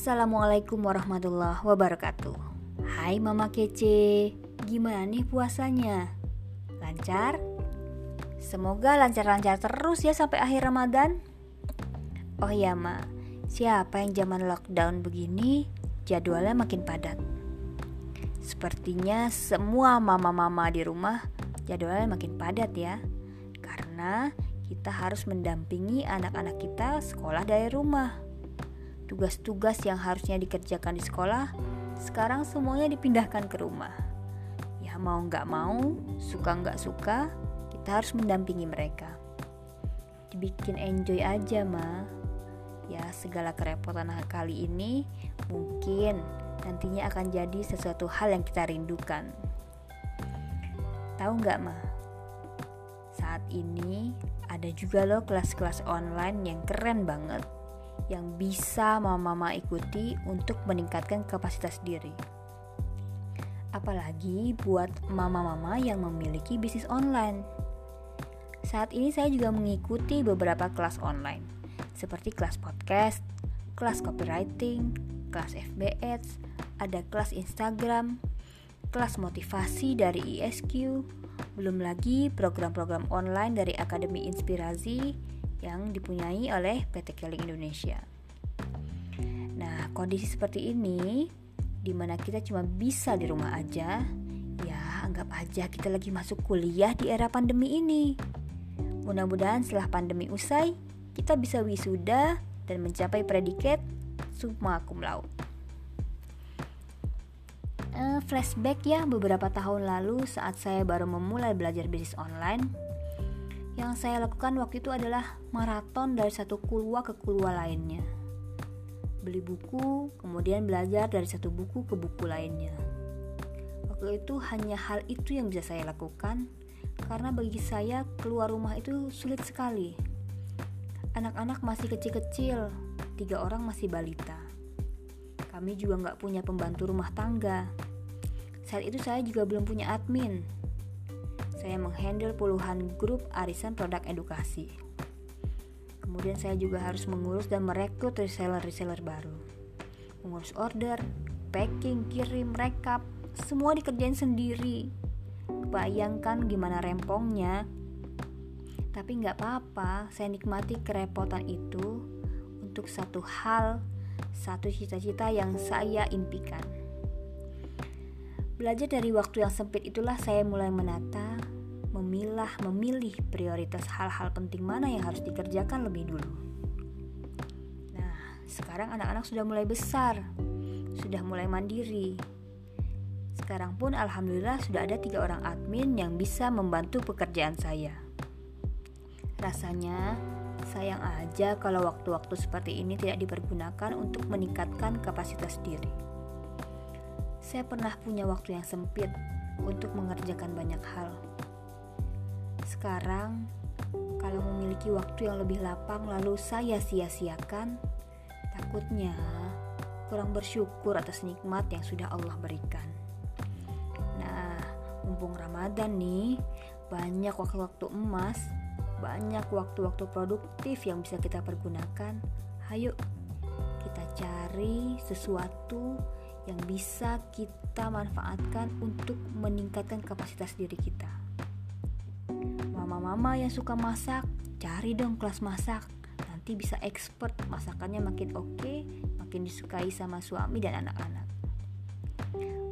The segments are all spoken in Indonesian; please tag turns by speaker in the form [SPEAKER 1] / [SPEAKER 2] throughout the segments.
[SPEAKER 1] Assalamualaikum warahmatullahi wabarakatuh. Hai Mama Kece Gimana nih puasanya? Lancar? Semoga lancar-lancar terus ya sampai akhir Ramadan. Oh iya Ma. Siapa yang zaman lockdown begini Jadwalnya makin padat. Sepertinya semua mama-mama di rumah Jadwalnya makin padat ya. Karena kita harus mendampingi anak-anak kita sekolah dari rumah Tugas-tugas yang harusnya dikerjakan di sekolah sekarang semuanya dipindahkan ke rumah. Ya mau nggak mau, suka nggak suka, kita harus mendampingi mereka. Dibikin enjoy aja mah. Ya segala kerepotan kali ini mungkin nantinya akan jadi sesuatu hal yang kita rindukan. Tahu nggak mah? Saat ini ada juga loh kelas-kelas online yang keren banget yang bisa mama-mama ikuti untuk meningkatkan kapasitas diri. Apalagi buat mama-mama yang memiliki bisnis online. Saat ini saya juga mengikuti beberapa kelas online, seperti kelas podcast, kelas copywriting, kelas FB ada kelas Instagram, kelas motivasi dari ISQ, belum lagi program-program online dari Akademi Inspirasi yang dipunyai oleh PT Keling Indonesia. Nah, kondisi seperti ini di mana kita cuma bisa di rumah aja, ya anggap aja kita lagi masuk kuliah di era pandemi ini. Mudah-mudahan setelah pandemi usai, kita bisa wisuda dan mencapai predikat summa cum laude. Uh, flashback ya beberapa tahun lalu saat saya baru memulai belajar bisnis online yang saya lakukan waktu itu adalah maraton dari satu kulwa ke kulwa lainnya. Beli buku, kemudian belajar dari satu buku ke buku lainnya. Waktu itu hanya hal itu yang bisa saya lakukan karena bagi saya keluar rumah itu sulit sekali. Anak-anak masih kecil-kecil, tiga orang masih balita. Kami juga nggak punya pembantu rumah tangga. Saat itu saya juga belum punya admin, saya menghandle puluhan grup arisan produk edukasi. Kemudian saya juga harus mengurus dan merekrut reseller-reseller baru. Mengurus order, packing, kirim, rekap, semua dikerjain sendiri. Bayangkan gimana rempongnya. Tapi nggak apa-apa, saya nikmati kerepotan itu untuk satu hal, satu cita-cita yang saya impikan. Belajar dari waktu yang sempit itulah saya mulai menata, memilah, memilih prioritas hal-hal penting mana yang harus dikerjakan lebih dulu. Nah, sekarang anak-anak sudah mulai besar, sudah mulai mandiri. Sekarang pun alhamdulillah sudah ada tiga orang admin yang bisa membantu pekerjaan saya. Rasanya sayang aja kalau waktu-waktu seperti ini tidak dipergunakan untuk meningkatkan kapasitas diri. Saya pernah punya waktu yang sempit untuk mengerjakan banyak hal. Sekarang, kalau memiliki waktu yang lebih lapang lalu saya sia-siakan, takutnya kurang bersyukur atas nikmat yang sudah Allah berikan. Nah, mumpung Ramadan nih, banyak waktu-waktu emas, banyak waktu-waktu produktif yang bisa kita pergunakan. Hayo, kita cari sesuatu yang bisa kita manfaatkan untuk meningkatkan kapasitas diri kita. Mama-mama yang suka masak, cari dong kelas masak. Nanti bisa expert, masakannya makin oke, okay, makin disukai sama suami dan anak-anak.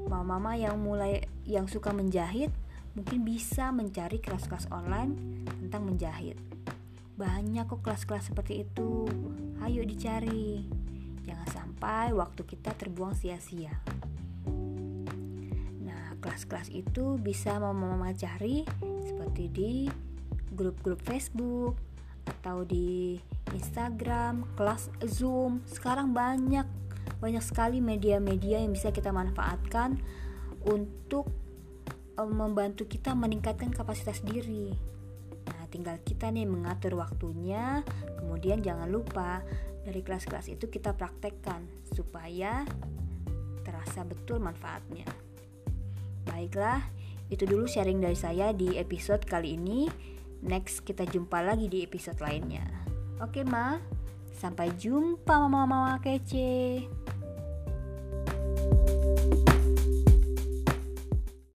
[SPEAKER 1] Mama-mama yang mulai yang suka menjahit, mungkin bisa mencari kelas-kelas online tentang menjahit. Banyak kok kelas-kelas seperti itu. Ayo dicari. Jangan sampai waktu kita terbuang sia-sia. Nah, kelas-kelas itu bisa mama cari seperti di grup-grup Facebook atau di Instagram, kelas Zoom. Sekarang banyak banyak sekali media-media yang bisa kita manfaatkan untuk um, membantu kita meningkatkan kapasitas diri. Nah, tinggal kita nih mengatur waktunya. Kemudian jangan lupa dari kelas-kelas itu kita praktekkan supaya terasa betul manfaatnya. Baiklah, itu dulu sharing dari saya di episode kali ini. Next kita jumpa lagi di episode lainnya. Oke, Ma. Sampai jumpa mama-mama kece.